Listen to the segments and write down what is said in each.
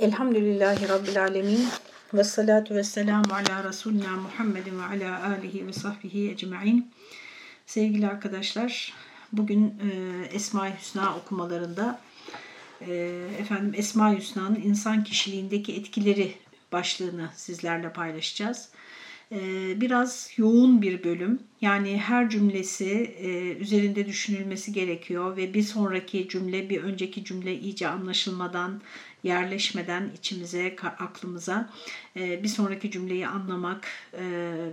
Elhamdülillahi Rabbil Alemin ve salatu ve selamu ala Resulina Muhammedin ve ala alihi ve sahbihi ecma'in. Sevgili arkadaşlar, bugün e, Esma-i Hüsna okumalarında e, efendim Esma-i Hüsna'nın insan kişiliğindeki etkileri başlığını sizlerle paylaşacağız. Ee, biraz yoğun bir bölüm. Yani her cümlesi e, üzerinde düşünülmesi gerekiyor ve bir sonraki cümle bir önceki cümle iyice anlaşılmadan, yerleşmeden içimize, aklımıza e, bir sonraki cümleyi anlamak e,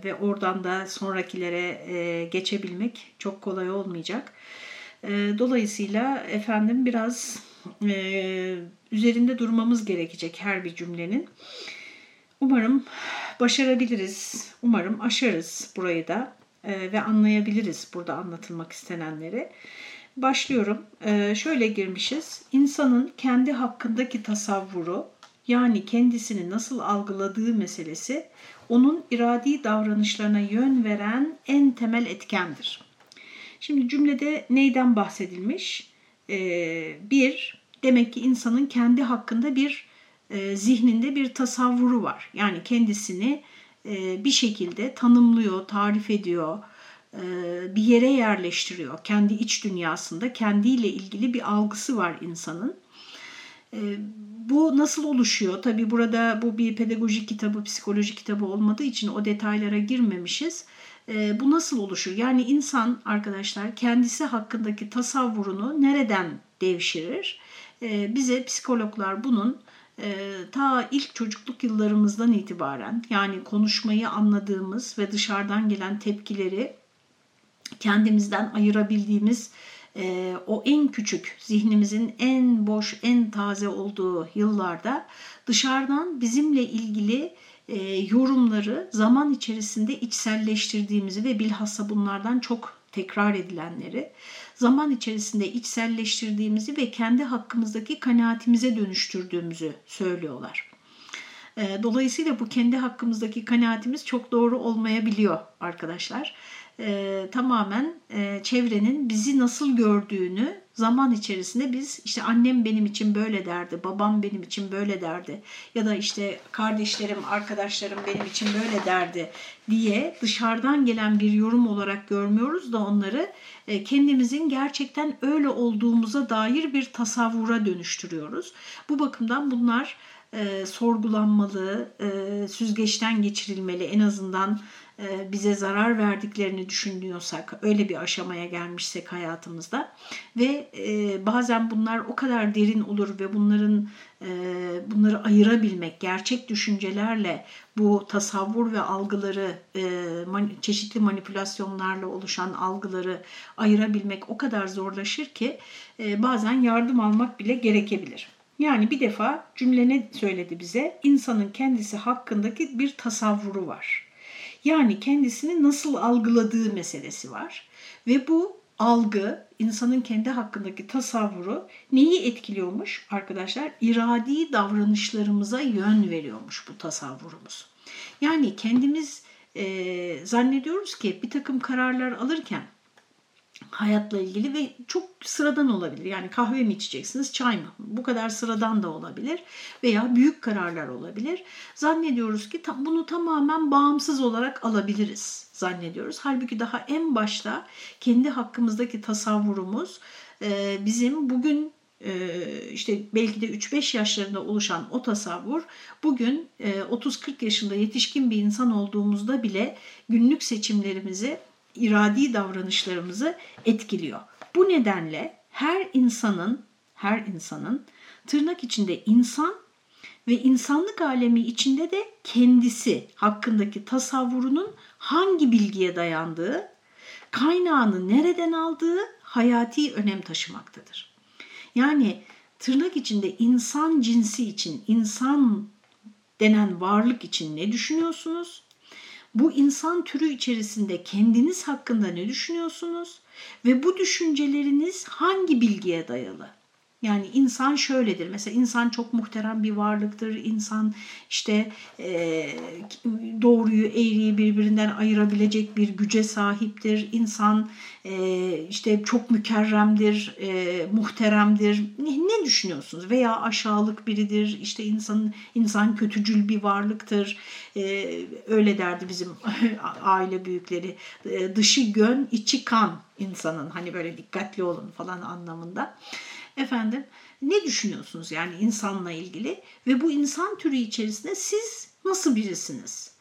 ve oradan da sonrakilere geçebilmek çok kolay olmayacak. Dolayısıyla efendim biraz üzerinde durmamız gerekecek her bir cümlenin. Umarım başarabiliriz. Umarım aşarız burayı da e, ve anlayabiliriz burada anlatılmak istenenleri. Başlıyorum. E, şöyle girmişiz. İnsanın kendi hakkındaki tasavvuru yani kendisini nasıl algıladığı meselesi onun iradi davranışlarına yön veren en temel etkendir. Şimdi cümlede neyden bahsedilmiş? Ee, bir, demek ki insanın kendi hakkında bir e, zihninde bir tasavvuru var. Yani kendisini e, bir şekilde tanımlıyor, tarif ediyor, e, bir yere yerleştiriyor. Kendi iç dünyasında kendiyle ilgili bir algısı var insanın. Bu nasıl oluşuyor? Tabi burada bu bir pedagojik kitabı, psikoloji kitabı olmadığı için o detaylara girmemişiz. Bu nasıl oluşur? Yani insan arkadaşlar kendisi hakkındaki tasavvurunu nereden devşirir? Bize psikologlar bunun e, ta ilk çocukluk yıllarımızdan itibaren yani konuşmayı anladığımız ve dışarıdan gelen tepkileri kendimizden ayırabildiğimiz e, o en küçük zihnimizin en boş, en taze olduğu yıllarda dışarıdan bizimle ilgili e, yorumları zaman içerisinde içselleştirdiğimizi ve bilhassa bunlardan çok tekrar edilenleri zaman içerisinde içselleştirdiğimizi ve kendi hakkımızdaki kanaatimize dönüştürdüğümüzü söylüyorlar. Ee, dolayısıyla bu kendi hakkımızdaki kanaatimiz çok doğru olmayabiliyor arkadaşlar. Ee, tamamen e, çevrenin bizi nasıl gördüğünü zaman içerisinde biz işte annem benim için böyle derdi, babam benim için böyle derdi ya da işte kardeşlerim, arkadaşlarım benim için böyle derdi diye dışarıdan gelen bir yorum olarak görmüyoruz da onları e, kendimizin gerçekten öyle olduğumuza dair bir tasavvura dönüştürüyoruz. Bu bakımdan bunlar e, sorgulanmalı, e, süzgeçten geçirilmeli en azından e, bize zarar verdiklerini düşünüyorsak, öyle bir aşamaya gelmişsek hayatımızda ve e, bazen bunlar o kadar derin olur ve bunların e, bunları ayırabilmek, gerçek düşüncelerle bu tasavvur ve algıları, çeşitli manipülasyonlarla oluşan algıları ayırabilmek o kadar zorlaşır ki bazen yardım almak bile gerekebilir. Yani bir defa cümle ne söyledi bize? İnsanın kendisi hakkındaki bir tasavvuru var. Yani kendisini nasıl algıladığı meselesi var. Ve bu algı, insanın kendi hakkındaki tasavvuru neyi etkiliyormuş arkadaşlar? İradi davranışlarımıza yön veriyormuş bu tasavvurumuz. Yani kendimiz e, zannediyoruz ki bir takım kararlar alırken hayatla ilgili ve çok sıradan olabilir. Yani kahve mi içeceksiniz, çay mı? Bu kadar sıradan da olabilir veya büyük kararlar olabilir. Zannediyoruz ki bunu tamamen bağımsız olarak alabiliriz zannediyoruz. Halbuki daha en başta kendi hakkımızdaki tasavvurumuz e, bizim bugün e, işte belki de 3-5 yaşlarında oluşan o tasavvur bugün 30-40 e, yaşında yetişkin bir insan olduğumuzda bile günlük seçimlerimizi iradi davranışlarımızı etkiliyor. Bu nedenle her insanın her insanın tırnak içinde insan ve insanlık alemi içinde de kendisi hakkındaki tasavvurunun hangi bilgiye dayandığı, kaynağını nereden aldığı hayati önem taşımaktadır. Yani tırnak içinde insan cinsi için, insan denen varlık için ne düşünüyorsunuz? Bu insan türü içerisinde kendiniz hakkında ne düşünüyorsunuz ve bu düşünceleriniz hangi bilgiye dayalı? Yani insan şöyledir. Mesela insan çok muhterem bir varlıktır. İnsan işte e, doğruyu eğriyi birbirinden ayırabilecek bir güce sahiptir. İnsan e, işte çok mükerremdir, e, muhteremdir. Ne, ne düşünüyorsunuz? Veya aşağılık biridir. İşte insan insan kötücül bir varlıktır. E, öyle derdi bizim aile büyükleri. E, dışı gön, içi kan insanın. Hani böyle dikkatli olun falan anlamında. Efendim ne düşünüyorsunuz yani insanla ilgili ve bu insan türü içerisinde siz nasıl birisiniz?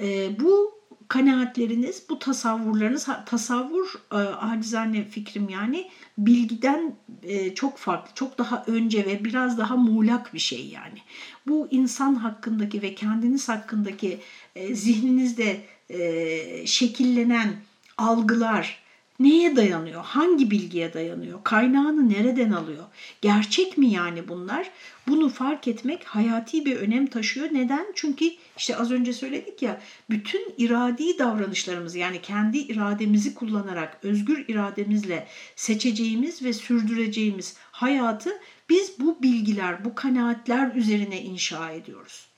E, bu kanaatleriniz, bu tasavvurlarınız, tasavvur e, acizane fikrim yani bilgiden e, çok farklı, çok daha önce ve biraz daha muğlak bir şey yani. Bu insan hakkındaki ve kendiniz hakkındaki e, zihninizde e, şekillenen algılar, Neye dayanıyor? Hangi bilgiye dayanıyor? Kaynağını nereden alıyor? Gerçek mi yani bunlar? Bunu fark etmek hayati bir önem taşıyor. Neden? Çünkü işte az önce söyledik ya bütün iradi davranışlarımız yani kendi irademizi kullanarak özgür irademizle seçeceğimiz ve sürdüreceğimiz hayatı biz bu bilgiler, bu kanaatler üzerine inşa ediyoruz.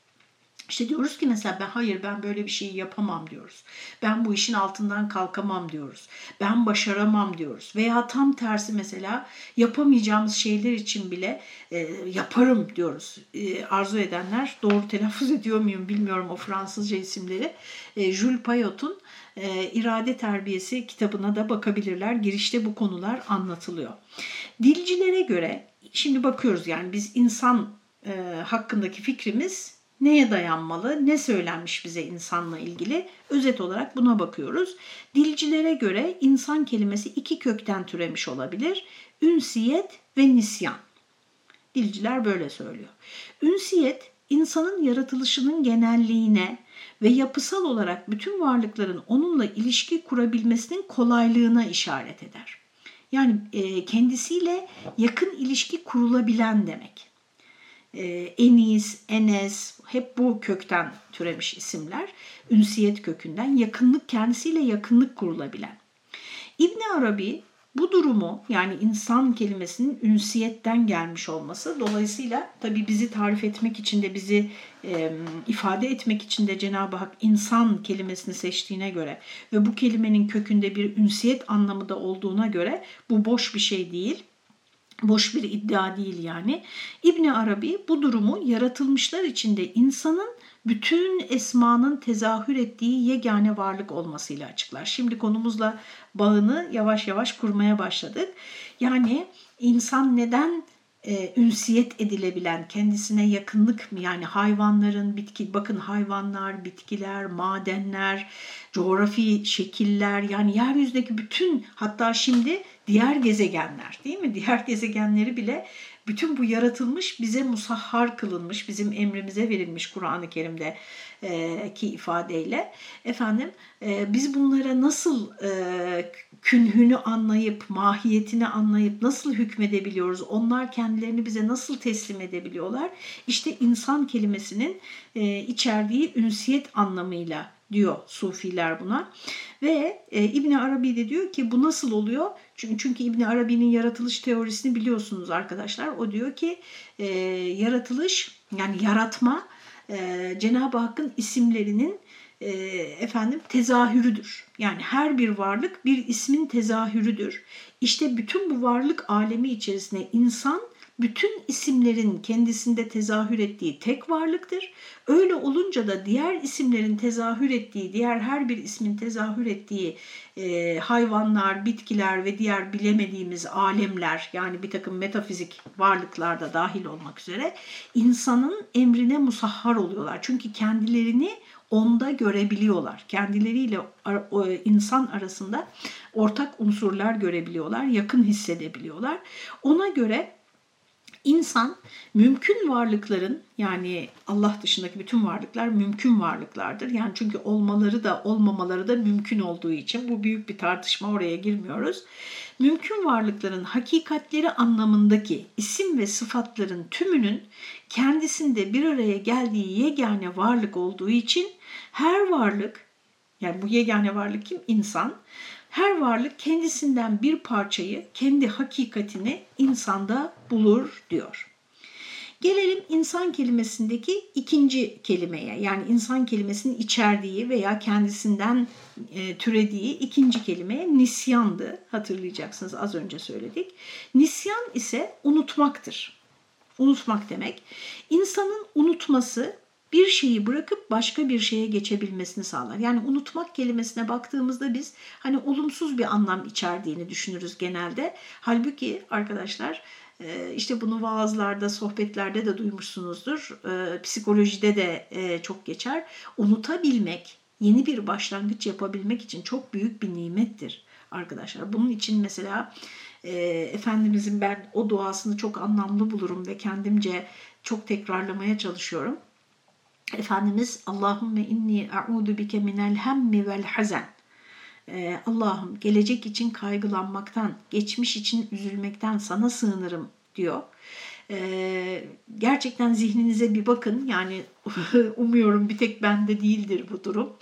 İşte diyoruz ki mesela ben hayır ben böyle bir şeyi yapamam diyoruz. Ben bu işin altından kalkamam diyoruz. Ben başaramam diyoruz. Veya tam tersi mesela yapamayacağımız şeyler için bile e, yaparım diyoruz. E, arzu edenler doğru telaffuz ediyor muyum bilmiyorum o Fransızca isimleri. E, Jules Payot'un e, İrade Terbiyesi kitabına da bakabilirler. Girişte bu konular anlatılıyor. Dilcilere göre şimdi bakıyoruz yani biz insan e, hakkındaki fikrimiz neye dayanmalı, ne söylenmiş bize insanla ilgili özet olarak buna bakıyoruz. Dilcilere göre insan kelimesi iki kökten türemiş olabilir. Ünsiyet ve nisyan. Dilciler böyle söylüyor. Ünsiyet insanın yaratılışının genelliğine ve yapısal olarak bütün varlıkların onunla ilişki kurabilmesinin kolaylığına işaret eder. Yani e, kendisiyle yakın ilişki kurulabilen demek Enis, Enes hep bu kökten türemiş isimler. Ünsiyet kökünden yakınlık kendisiyle yakınlık kurulabilen. İbn Arabi bu durumu yani insan kelimesinin ünsiyetten gelmiş olması dolayısıyla tabi bizi tarif etmek için de bizi e, ifade etmek için de Cenab-ı Hak insan kelimesini seçtiğine göre ve bu kelimenin kökünde bir ünsiyet anlamı da olduğuna göre bu boş bir şey değil boş bir iddia değil yani. İbn Arabi bu durumu yaratılmışlar içinde insanın bütün esmanın tezahür ettiği yegane varlık olmasıyla açıklar. Şimdi konumuzla bağını yavaş yavaş kurmaya başladık. Yani insan neden e, ünsiyet edilebilen, kendisine yakınlık? Yani hayvanların, bitki, bakın hayvanlar, bitkiler, madenler, coğrafi şekiller yani yeryüzündeki bütün hatta şimdi diğer gezegenler değil mi? Diğer gezegenleri bile bütün bu yaratılmış bize musahhar kılınmış, bizim emrimize verilmiş Kur'an-ı Kerim'de e, ki ifadeyle. Efendim e, biz bunlara nasıl e, künhünü anlayıp mahiyetini anlayıp nasıl hükmedebiliyoruz? Onlar kendilerini bize nasıl teslim edebiliyorlar? İşte insan kelimesinin içerdiği ünsiyet anlamıyla diyor sufiler buna ve e, İbn Arabi de diyor ki bu nasıl oluyor çünkü, çünkü İbn Arabi'nin yaratılış teorisini biliyorsunuz arkadaşlar o diyor ki e, yaratılış yani yaratma e, Cenab-ı Hakk'ın isimlerinin e, efendim tezahürüdür. Yani her bir varlık bir ismin tezahürüdür. İşte bütün bu varlık alemi içerisinde insan bütün isimlerin kendisinde tezahür ettiği tek varlıktır. Öyle olunca da diğer isimlerin tezahür ettiği, diğer her bir ismin tezahür ettiği e, hayvanlar, bitkiler ve diğer bilemediğimiz alemler yani bir takım metafizik varlıklar da dahil olmak üzere insanın emrine musahhar oluyorlar. Çünkü kendilerini onda görebiliyorlar. Kendileriyle insan arasında ortak unsurlar görebiliyorlar, yakın hissedebiliyorlar. Ona göre İnsan mümkün varlıkların yani Allah dışındaki bütün varlıklar mümkün varlıklardır. Yani çünkü olmaları da olmamaları da mümkün olduğu için bu büyük bir tartışma oraya girmiyoruz. Mümkün varlıkların hakikatleri anlamındaki isim ve sıfatların tümünün kendisinde bir araya geldiği yegane varlık olduğu için her varlık yani bu yegane varlık kim? İnsan Her varlık kendisinden bir parçayı, kendi hakikatini insanda bulur diyor. Gelelim insan kelimesindeki ikinci kelimeye yani insan kelimesinin içerdiği veya kendisinden e, türediği ikinci kelimeye nisyandı. Hatırlayacaksınız az önce söyledik. Nisyan ise unutmaktır. Unutmak demek. İnsanın unutması bir şeyi bırakıp başka bir şeye geçebilmesini sağlar. Yani unutmak kelimesine baktığımızda biz hani olumsuz bir anlam içerdiğini düşünürüz genelde. Halbuki arkadaşlar e, işte bunu vaazlarda, sohbetlerde de duymuşsunuzdur. E, psikolojide de e, çok geçer. Unutabilmek, yeni bir başlangıç yapabilmek için çok büyük bir nimettir arkadaşlar. Bunun için mesela Efendimizin ben o duasını çok anlamlı bulurum ve kendimce çok tekrarlamaya çalışıyorum. Efendimiz Allahümme inni a'udu bike minel hemmi vel hazen. Ee, Allah'ım gelecek için kaygılanmaktan, geçmiş için üzülmekten sana sığınırım diyor. Ee, gerçekten zihninize bir bakın. Yani umuyorum bir tek bende değildir bu durum.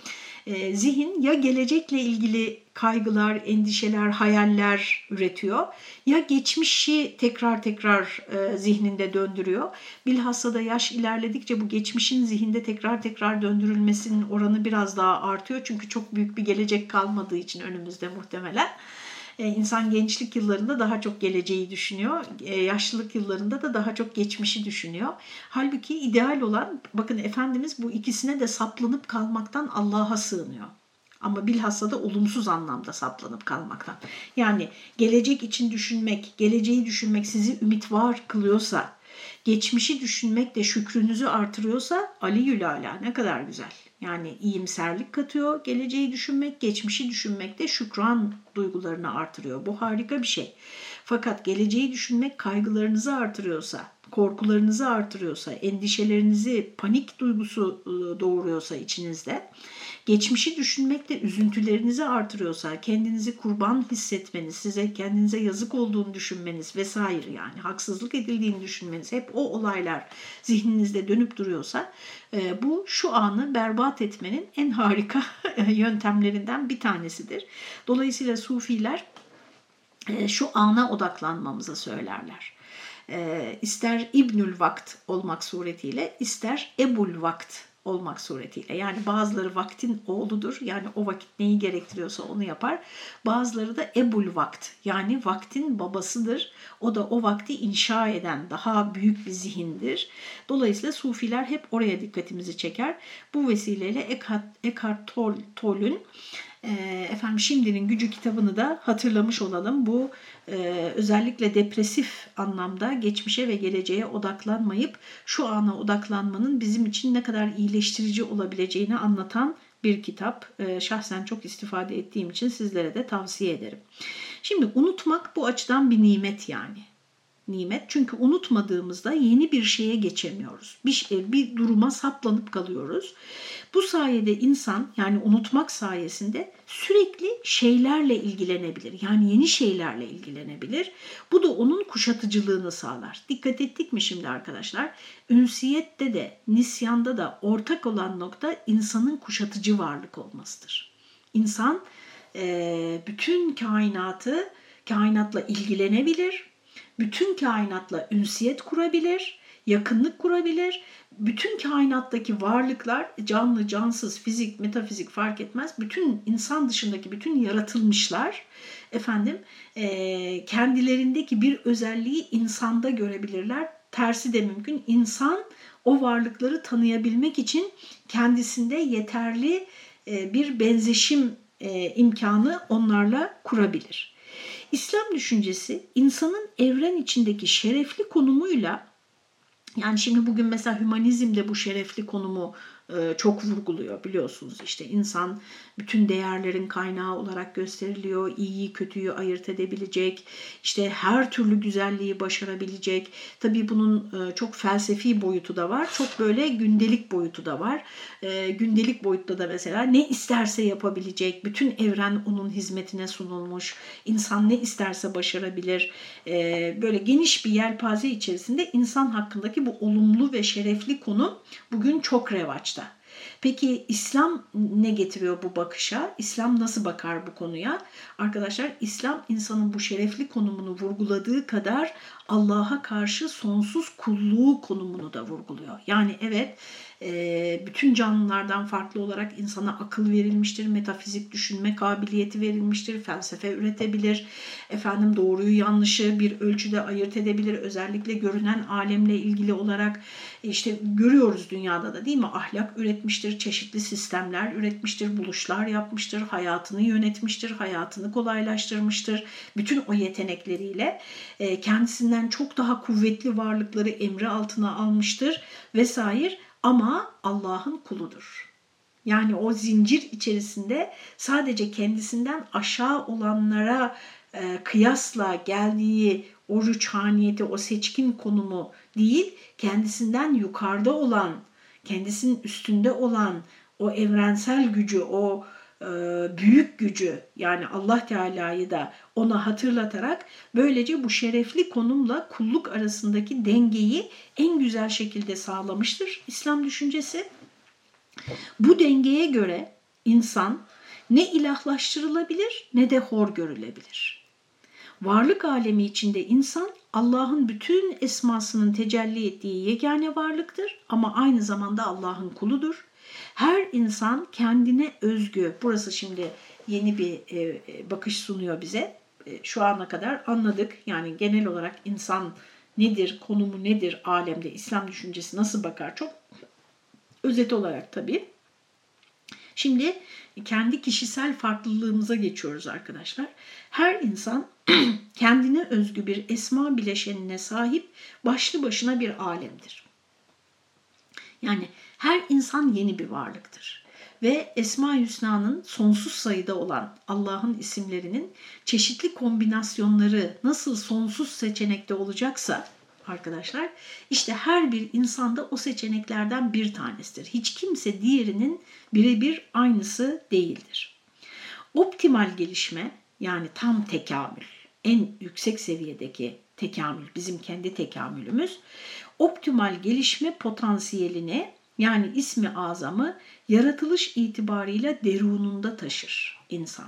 Ee, zihin ya gelecekle ilgili kaygılar, endişeler, hayaller üretiyor ya geçmişi tekrar tekrar e, zihninde döndürüyor. Bilhassa da yaş ilerledikçe bu geçmişin zihinde tekrar tekrar döndürülmesinin oranı biraz daha artıyor. Çünkü çok büyük bir gelecek kalmadığı için önümüzde muhtemelen. E, insan gençlik yıllarında daha çok geleceği düşünüyor. E, yaşlılık yıllarında da daha çok geçmişi düşünüyor. Halbuki ideal olan bakın Efendimiz bu ikisine de saplanıp kalmaktan Allah'a sığınıyor. Ama bilhassa da olumsuz anlamda saplanıp kalmaktan. Yani gelecek için düşünmek, geleceği düşünmek sizi ümit var kılıyorsa, geçmişi düşünmek de şükrünüzü artırıyorsa Ali Yülala ne kadar güzel. Yani iyimserlik katıyor, geleceği düşünmek, geçmişi düşünmek de şükran duygularını artırıyor. Bu harika bir şey. Fakat geleceği düşünmek kaygılarınızı artırıyorsa, korkularınızı artırıyorsa, endişelerinizi, panik duygusu ıı, doğuruyorsa içinizde, geçmişi düşünmek de üzüntülerinizi artırıyorsa, kendinizi kurban hissetmeniz, size kendinize yazık olduğunu düşünmeniz vesaire yani haksızlık edildiğini düşünmeniz, hep o olaylar zihninizde dönüp duruyorsa e, bu şu anı berbat etmenin en harika yöntemlerinden bir tanesidir. Dolayısıyla sufiler e, şu ana odaklanmamızı söylerler. E, ister İbnül Vakt olmak suretiyle ister Ebul Vakt olmak suretiyle. Yani bazıları vaktin oğludur. Yani o vakit neyi gerektiriyorsa onu yapar. Bazıları da ebul vakt. Yani vaktin babasıdır. O da o vakti inşa eden daha büyük bir zihindir. Dolayısıyla sufiler hep oraya dikkatimizi çeker. Bu vesileyle Eckhart, Eckhart Tolle'ün efendim Şimdinin Gücü kitabını da hatırlamış olalım. Bu e, özellikle depresif anlamda geçmişe ve geleceğe odaklanmayıp şu ana odaklanmanın bizim için ne kadar iyileştirici olabileceğini anlatan bir kitap. E, şahsen çok istifade ettiğim için sizlere de tavsiye ederim. Şimdi unutmak bu açıdan bir nimet yani nimet. Çünkü unutmadığımızda yeni bir şeye geçemiyoruz. Bir, şey, bir duruma saplanıp kalıyoruz. Bu sayede insan yani unutmak sayesinde sürekli şeylerle ilgilenebilir. Yani yeni şeylerle ilgilenebilir. Bu da onun kuşatıcılığını sağlar. Dikkat ettik mi şimdi arkadaşlar? Ünsiyette de nisyanda da ortak olan nokta insanın kuşatıcı varlık olmasıdır. İnsan bütün kainatı kainatla ilgilenebilir bütün kainatla ünsiyet kurabilir, yakınlık kurabilir. Bütün kainattaki varlıklar canlı, cansız, fizik, metafizik fark etmez. Bütün insan dışındaki bütün yaratılmışlar efendim e, kendilerindeki bir özelliği insanda görebilirler. Tersi de mümkün. İnsan o varlıkları tanıyabilmek için kendisinde yeterli e, bir benzeşim e, imkanı onlarla kurabilir. İslam düşüncesi insanın evren içindeki şerefli konumuyla yani şimdi bugün mesela hümanizmde bu şerefli konumu çok vurguluyor biliyorsunuz işte insan bütün değerlerin kaynağı olarak gösteriliyor. İyiyi kötüyü ayırt edebilecek, işte her türlü güzelliği başarabilecek. Tabii bunun e, çok felsefi boyutu da var. Çok böyle gündelik boyutu da var. E, gündelik boyutta da mesela ne isterse yapabilecek. Bütün evren onun hizmetine sunulmuş. İnsan ne isterse başarabilir. Böyle geniş bir yelpaze içerisinde insan hakkındaki bu olumlu ve şerefli konu bugün çok revaçta. Peki İslam ne getiriyor bu bakışa? İslam nasıl bakar bu konuya? Arkadaşlar İslam insanın bu şerefli konumunu vurguladığı kadar Allah'a karşı sonsuz kulluğu konumunu da vurguluyor. Yani evet bütün canlılardan farklı olarak insana akıl verilmiştir, metafizik düşünme kabiliyeti verilmiştir, felsefe üretebilir, efendim doğruyu yanlışı bir ölçüde ayırt edebilir. Özellikle görünen alemle ilgili olarak işte görüyoruz dünyada da değil mi? Ahlak üretmiştir, çeşitli sistemler üretmiştir, buluşlar yapmıştır, hayatını yönetmiştir, hayatını kolaylaştırmıştır. Bütün o yetenekleriyle kendisinden çok daha kuvvetli varlıkları emri altına almıştır vesaire ama Allah'ın kuludur. Yani o zincir içerisinde sadece kendisinden aşağı olanlara e, kıyasla geldiği o rüçhaniyeti, o seçkin konumu değil, kendisinden yukarıda olan, kendisinin üstünde olan o evrensel gücü, o büyük gücü yani Allah Teala'yı da ona hatırlatarak böylece bu şerefli konumla kulluk arasındaki dengeyi en güzel şekilde sağlamıştır İslam düşüncesi. Bu dengeye göre insan ne ilahlaştırılabilir ne de hor görülebilir. Varlık alemi içinde insan Allah'ın bütün esmasının tecelli ettiği yegane varlıktır ama aynı zamanda Allah'ın kuludur her insan kendine özgü, burası şimdi yeni bir e, e, bakış sunuyor bize. E, şu ana kadar anladık. Yani genel olarak insan nedir, konumu nedir alemde, İslam düşüncesi nasıl bakar çok özet olarak tabii. Şimdi kendi kişisel farklılığımıza geçiyoruz arkadaşlar. Her insan kendine özgü bir esma bileşenine sahip başlı başına bir alemdir. Yani her insan yeni bir varlıktır. Ve Esma-i Hüsna'nın sonsuz sayıda olan Allah'ın isimlerinin çeşitli kombinasyonları nasıl sonsuz seçenekte olacaksa arkadaşlar işte her bir insanda o seçeneklerden bir tanesidir. Hiç kimse diğerinin birebir aynısı değildir. Optimal gelişme yani tam tekamül, en yüksek seviyedeki tekamül, bizim kendi tekamülümüz, optimal gelişme potansiyelini yani ismi azamı yaratılış itibarıyla derununda taşır insan.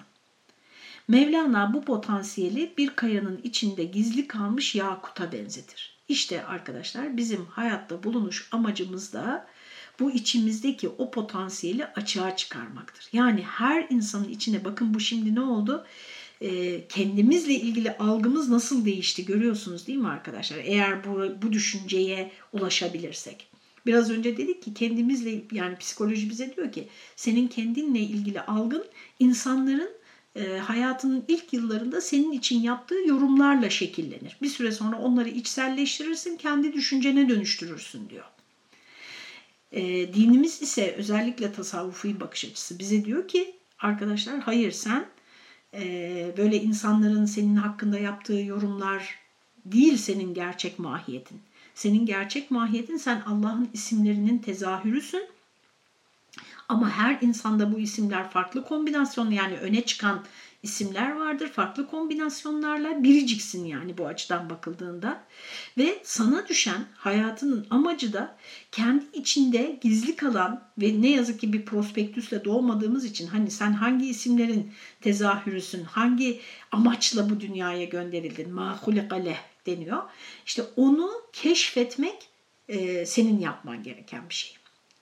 Mevlana bu potansiyeli bir kayanın içinde gizli kalmış yakuta benzetir. İşte arkadaşlar bizim hayatta bulunuş amacımız da bu içimizdeki o potansiyeli açığa çıkarmaktır. Yani her insanın içine bakın bu şimdi ne oldu? Ee, kendimizle ilgili algımız nasıl değişti görüyorsunuz değil mi arkadaşlar? Eğer bu, bu düşünceye ulaşabilirsek. Biraz önce dedik ki kendimizle yani psikoloji bize diyor ki senin kendinle ilgili algın insanların e, hayatının ilk yıllarında senin için yaptığı yorumlarla şekillenir. Bir süre sonra onları içselleştirirsin, kendi düşüncene dönüştürürsün diyor. E, dinimiz ise özellikle tasavvufi bakış açısı bize diyor ki arkadaşlar hayır sen e, böyle insanların senin hakkında yaptığı yorumlar değil senin gerçek mahiyetin. Senin gerçek mahiyetin sen Allah'ın isimlerinin tezahürüsün. Ama her insanda bu isimler farklı kombinasyon yani öne çıkan isimler vardır. Farklı kombinasyonlarla biriciksin yani bu açıdan bakıldığında. Ve sana düşen hayatının amacı da kendi içinde gizli kalan ve ne yazık ki bir prospektüsle doğmadığımız için hani sen hangi isimlerin tezahürüsün, hangi amaçla bu dünyaya gönderildin, ma hulikaleh deniyor. İşte onu keşfetmek senin yapman gereken bir şey.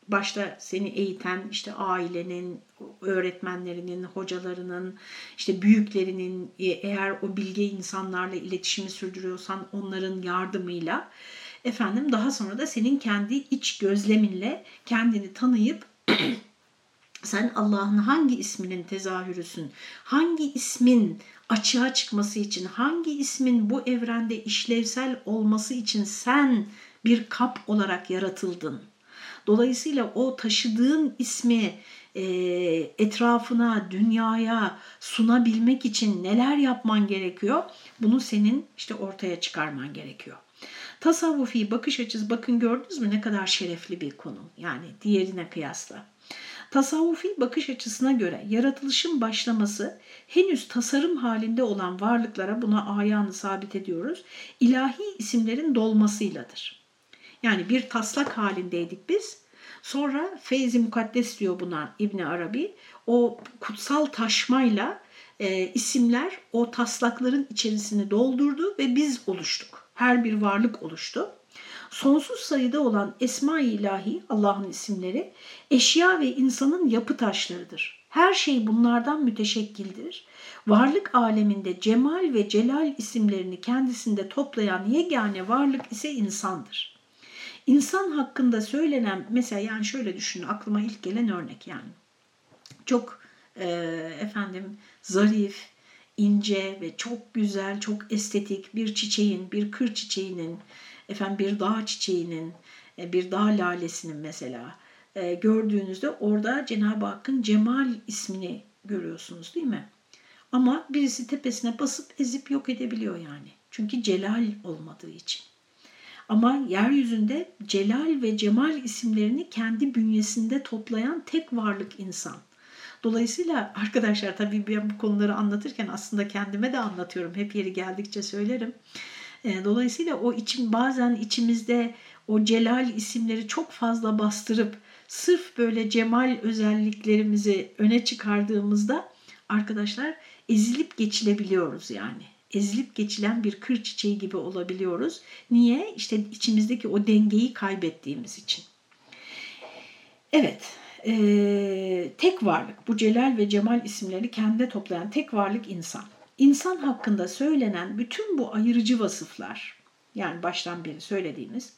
Başta seni eğiten işte ailenin, öğretmenlerinin, hocalarının, işte büyüklerinin e, eğer o bilge insanlarla iletişimi sürdürüyorsan onların yardımıyla efendim daha sonra da senin kendi iç gözleminle kendini tanıyıp sen Allah'ın hangi isminin tezahürüsün, hangi ismin açığa çıkması için, hangi ismin bu evrende işlevsel olması için sen bir kap olarak yaratıldın. Dolayısıyla o taşıdığın ismi e, etrafına, dünyaya sunabilmek için neler yapman gerekiyor? Bunu senin işte ortaya çıkarman gerekiyor. Tasavvufi bakış açısı bakın gördünüz mü ne kadar şerefli bir konu yani diğerine kıyasla. Tasavvufi bakış açısına göre yaratılışın başlaması henüz tasarım halinde olan varlıklara buna ayanı sabit ediyoruz. ilahi isimlerin dolmasıyladır. Yani bir taslak halindeydik biz. Sonra feyzi mukaddes diyor buna İbni Arabi. O kutsal taşmayla e, isimler o taslakların içerisini doldurdu ve biz oluştuk. Her bir varlık oluştu. Sonsuz sayıda olan Esma-i İlahi Allah'ın isimleri eşya ve insanın yapı taşlarıdır. Her şey bunlardan müteşekkildir. Varlık aleminde cemal ve celal isimlerini kendisinde toplayan yegane varlık ise insandır. İnsan hakkında söylenen mesela yani şöyle düşünün aklıma ilk gelen örnek yani çok e, efendim zarif, ince ve çok güzel, çok estetik bir çiçeğin, bir kır çiçeğinin, efendim bir dağ çiçeğinin, e, bir dağ lalesinin mesela e, gördüğünüzde orada Cenab-ı Hakk'ın Cemal ismini görüyorsunuz değil mi? Ama birisi tepesine basıp ezip yok edebiliyor yani. Çünkü celal olmadığı için. Ama yeryüzünde celal ve cemal isimlerini kendi bünyesinde toplayan tek varlık insan. Dolayısıyla arkadaşlar tabii ben bu konuları anlatırken aslında kendime de anlatıyorum. Hep yeri geldikçe söylerim. E, dolayısıyla o için bazen içimizde o celal isimleri çok fazla bastırıp sırf böyle cemal özelliklerimizi öne çıkardığımızda arkadaşlar ezilip geçilebiliyoruz yani. Ezilip geçilen bir kır çiçeği gibi olabiliyoruz. Niye? İşte içimizdeki o dengeyi kaybettiğimiz için. Evet, e, tek varlık, bu Celal ve Cemal isimlerini kendine toplayan tek varlık insan. İnsan hakkında söylenen bütün bu ayırıcı vasıflar, yani baştan beri söylediğimiz,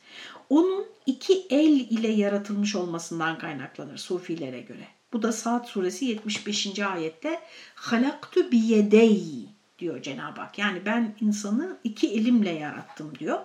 onun iki el ile yaratılmış olmasından kaynaklanır Sufilere göre. Bu da Saat suresi 75. ayette halaktu biyedeyi diyor Cenab-ı Hak. Yani ben insanı iki elimle yarattım diyor.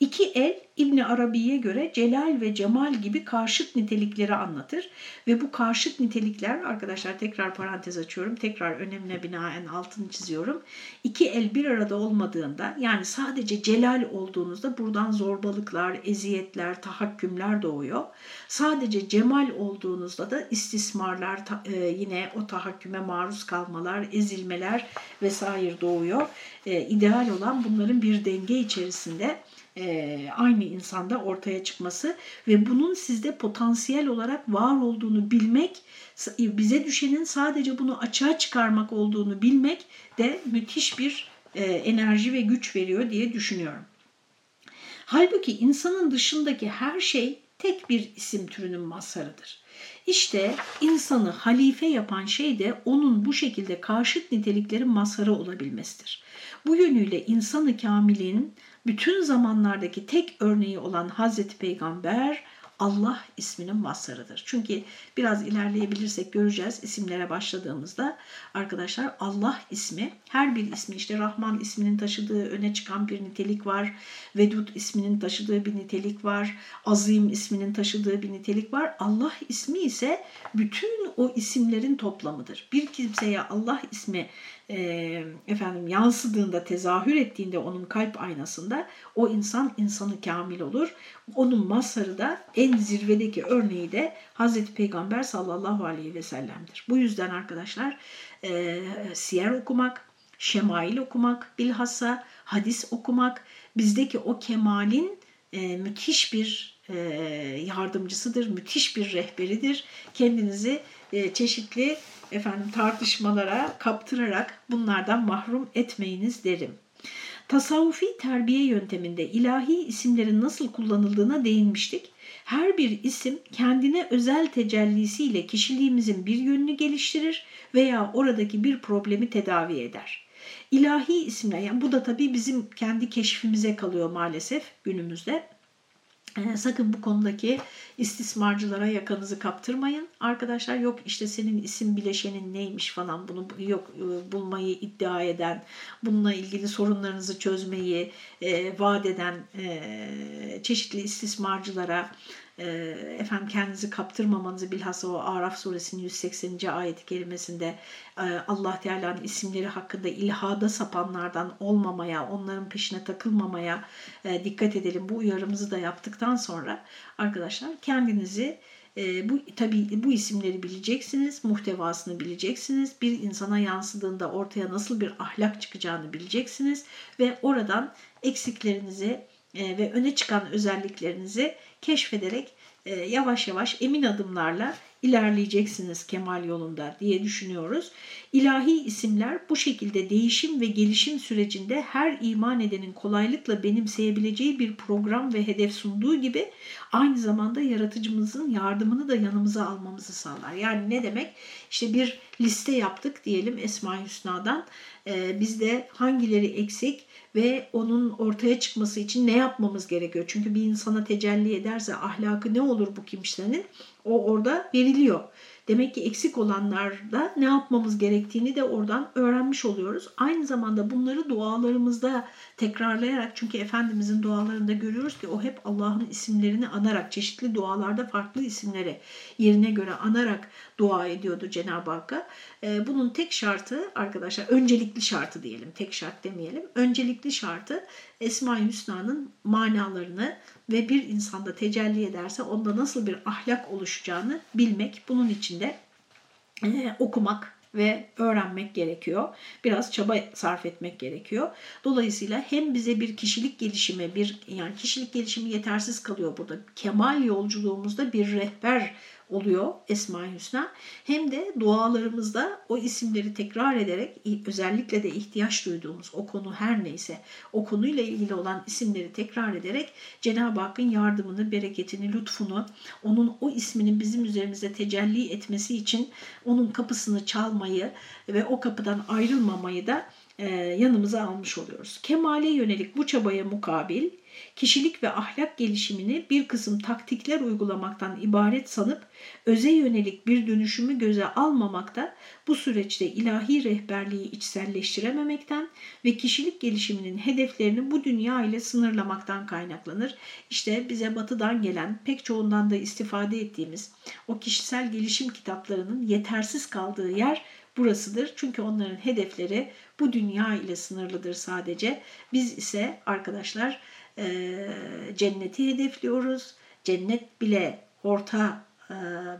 İki el İbni Arabi'ye göre celal ve cemal gibi karşıt nitelikleri anlatır. Ve bu karşıt nitelikler arkadaşlar tekrar parantez açıyorum. Tekrar önemine binaen altını çiziyorum. İki el bir arada olmadığında yani sadece celal olduğunuzda buradan zorbalıklar, eziyetler, tahakkümler doğuyor. Sadece cemal olduğunuzda da istismarlar, e, yine o tahakküme maruz kalmalar, ezilmeler vesaire doğuyor. E, ideal olan bunların bir denge içerisinde aynı insanda ortaya çıkması ve bunun sizde potansiyel olarak var olduğunu bilmek, bize düşenin sadece bunu açığa çıkarmak olduğunu bilmek de müthiş bir e, enerji ve güç veriyor diye düşünüyorum. Halbuki insanın dışındaki her şey tek bir isim türünün mazharıdır. İşte insanı halife yapan şey de onun bu şekilde karşıt niteliklerin mazharı olabilmesidir. Bu yönüyle insanı kamilin bütün zamanlardaki tek örneği olan Hazreti Peygamber Allah isminin mazharıdır. Çünkü biraz ilerleyebilirsek göreceğiz isimlere başladığımızda arkadaşlar Allah ismi her bir ismi işte Rahman isminin taşıdığı öne çıkan bir nitelik var. Vedud isminin taşıdığı bir nitelik var. Azim isminin taşıdığı bir nitelik var. Allah ismi ise bütün o isimlerin toplamıdır. Bir kimseye Allah ismi e, efendim yansıdığında, tezahür ettiğinde onun kalp aynasında o insan insanı kamil olur. Onun mazharı da en zirvedeki örneği de Hazreti Peygamber sallallahu aleyhi ve sellem'dir. Bu yüzden arkadaşlar e, siyer okumak, şemail okumak, bilhassa hadis okumak bizdeki o kemalin e, müthiş bir yardımcısıdır, müthiş bir rehberidir. Kendinizi e, çeşitli efendim tartışmalara kaptırarak bunlardan mahrum etmeyiniz derim. Tasavvufi terbiye yönteminde ilahi isimlerin nasıl kullanıldığına değinmiştik. Her bir isim kendine özel tecellisiyle kişiliğimizin bir yönünü geliştirir veya oradaki bir problemi tedavi eder. İlahi isimler, yani bu da tabii bizim kendi keşfimize kalıyor maalesef günümüzde. E, sakın bu konudaki istismarcılara yakanızı kaptırmayın. Arkadaşlar yok işte senin isim bileşenin neymiş falan bunu yok e, bulmayı iddia eden, bununla ilgili sorunlarınızı çözmeyi e, vaat eden e, çeşitli istismarcılara efendim kendinizi kaptırmamanızı bilhassa o Araf suresinin 180. ayeti kerimesinde e, Allah Teala'nın isimleri hakkında ilhada sapanlardan olmamaya, onların peşine takılmamaya e, dikkat edelim. Bu uyarımızı da yaptıktan sonra arkadaşlar kendinizi e, bu tabii bu isimleri bileceksiniz, muhtevasını bileceksiniz. Bir insana yansıdığında ortaya nasıl bir ahlak çıkacağını bileceksiniz ve oradan eksiklerinizi ve öne çıkan özelliklerinizi keşfederek e, yavaş yavaş emin adımlarla ilerleyeceksiniz kemal yolunda diye düşünüyoruz. İlahi isimler bu şekilde değişim ve gelişim sürecinde her iman edenin kolaylıkla benimseyebileceği bir program ve hedef sunduğu gibi aynı zamanda yaratıcımızın yardımını da yanımıza almamızı sağlar. Yani ne demek? İşte bir liste yaptık diyelim Esma-i Hüsna'dan. Ee, bizde hangileri eksik ve onun ortaya çıkması için ne yapmamız gerekiyor? Çünkü bir insana tecelli ederse ahlakı ne olur bu kimsenin? O orada veriliyor. Demek ki eksik olanlarda ne yapmamız gerektiğini de oradan öğrenmiş oluyoruz. Aynı zamanda bunları dualarımızda tekrarlayarak çünkü Efendimizin dualarında görüyoruz ki o hep Allah'ın isimlerini anarak çeşitli dualarda farklı isimleri yerine göre anarak dua ediyordu Cenab-ı Hakk'a. Ee, bunun tek şartı arkadaşlar öncelikli şartı diyelim tek şart demeyelim. Öncelikli şartı Esma-i Hüsna'nın manalarını ve bir insanda tecelli ederse onda nasıl bir ahlak oluşacağını bilmek. Bunun için de e, okumak ve öğrenmek gerekiyor. Biraz çaba sarf etmek gerekiyor. Dolayısıyla hem bize bir kişilik gelişimi, bir yani kişilik gelişimi yetersiz kalıyor burada. Kemal yolculuğumuzda bir rehber oluyor Esma-i Hüsna. Hem de dualarımızda o isimleri tekrar ederek özellikle de ihtiyaç duyduğumuz o konu her neyse o konuyla ilgili olan isimleri tekrar ederek Cenab-ı Hakk'ın yardımını, bereketini, lütfunu, onun o isminin bizim üzerimize tecelli etmesi için onun kapısını çalmayı ve o kapıdan ayrılmamayı da yanımıza almış oluyoruz. Kemale yönelik bu çabaya mukabil kişilik ve ahlak gelişimini bir kısım taktikler uygulamaktan ibaret sanıp öze yönelik bir dönüşümü göze almamakta bu süreçte ilahi rehberliği içselleştirememekten ve kişilik gelişiminin hedeflerini bu dünya ile sınırlamaktan kaynaklanır. İşte bize batıdan gelen pek çoğundan da istifade ettiğimiz o kişisel gelişim kitaplarının yetersiz kaldığı yer burasıdır. Çünkü onların hedefleri bu dünya ile sınırlıdır sadece. Biz ise arkadaşlar e, cenneti hedefliyoruz. Cennet bile orta e,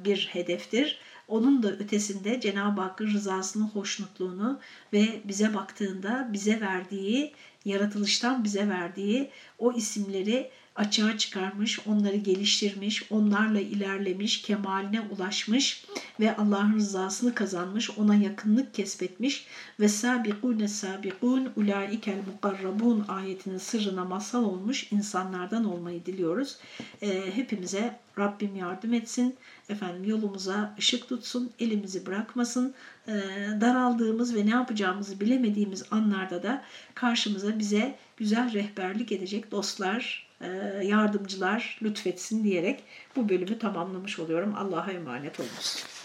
bir hedeftir. Onun da ötesinde Cenab-ı Hakk'ın rızasını, hoşnutluğunu ve bize baktığında bize verdiği, yaratılıştan bize verdiği o isimleri açığa çıkarmış, onları geliştirmiş, onlarla ilerlemiş, kemaline ulaşmış ve Allah'ın rızasını kazanmış, ona yakınlık kesbetmiş ve sabikune sabikun ulaikel mukarrabun ayetinin sırrına masal olmuş insanlardan olmayı diliyoruz. E, hepimize Rabbim yardım etsin. Efendim yolumuza ışık tutsun, elimizi bırakmasın. E, daraldığımız ve ne yapacağımızı bilemediğimiz anlarda da karşımıza bize güzel rehberlik edecek dostlar, yardımcılar lütfetsin diyerek bu bölümü tamamlamış oluyorum. Allah'a emanet olunuz.